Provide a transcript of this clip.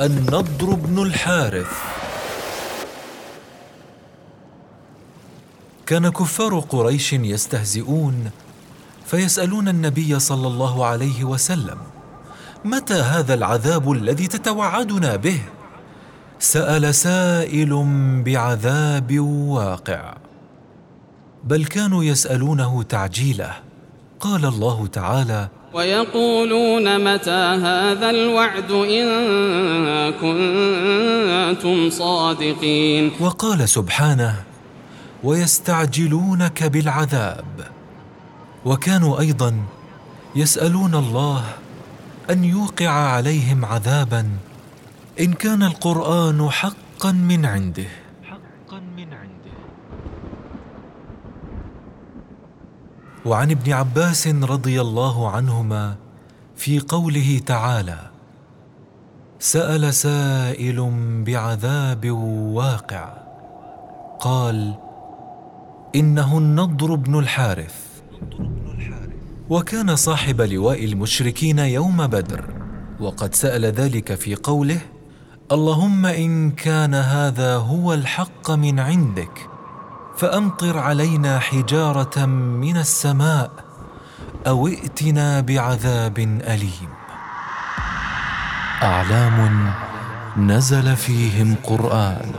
النضر بن الحارث. كان كفار قريش يستهزئون فيسألون النبي صلى الله عليه وسلم متى هذا العذاب الذي تتوعدنا به سأل سائل بعذاب واقع. بل كانوا يسألونه تعجيله قال الله تعالى ويقولون متى هذا الوعد إن كنتم صادقين؟ وقال سبحانه ويستعجلونك بالعذاب. وكانوا أيضا يسألون الله أن يوقع عليهم عذابا إن كان القرآن حقا من عنده حقا من عنده وعن ابن عباس رضي الله عنهما في قوله تعالى سأل سائل بعذاب واقع قال إنه النضر بن الحارث. وكان صاحب لواء المشركين يوم بدر وقد سأل ذلك في قوله اللهم إن كان هذا هو الحق من عندك فأمطر علينا حجارة من السماء أو ائتنا بعذاب أليم. أعلام نزل فيهم قرآن.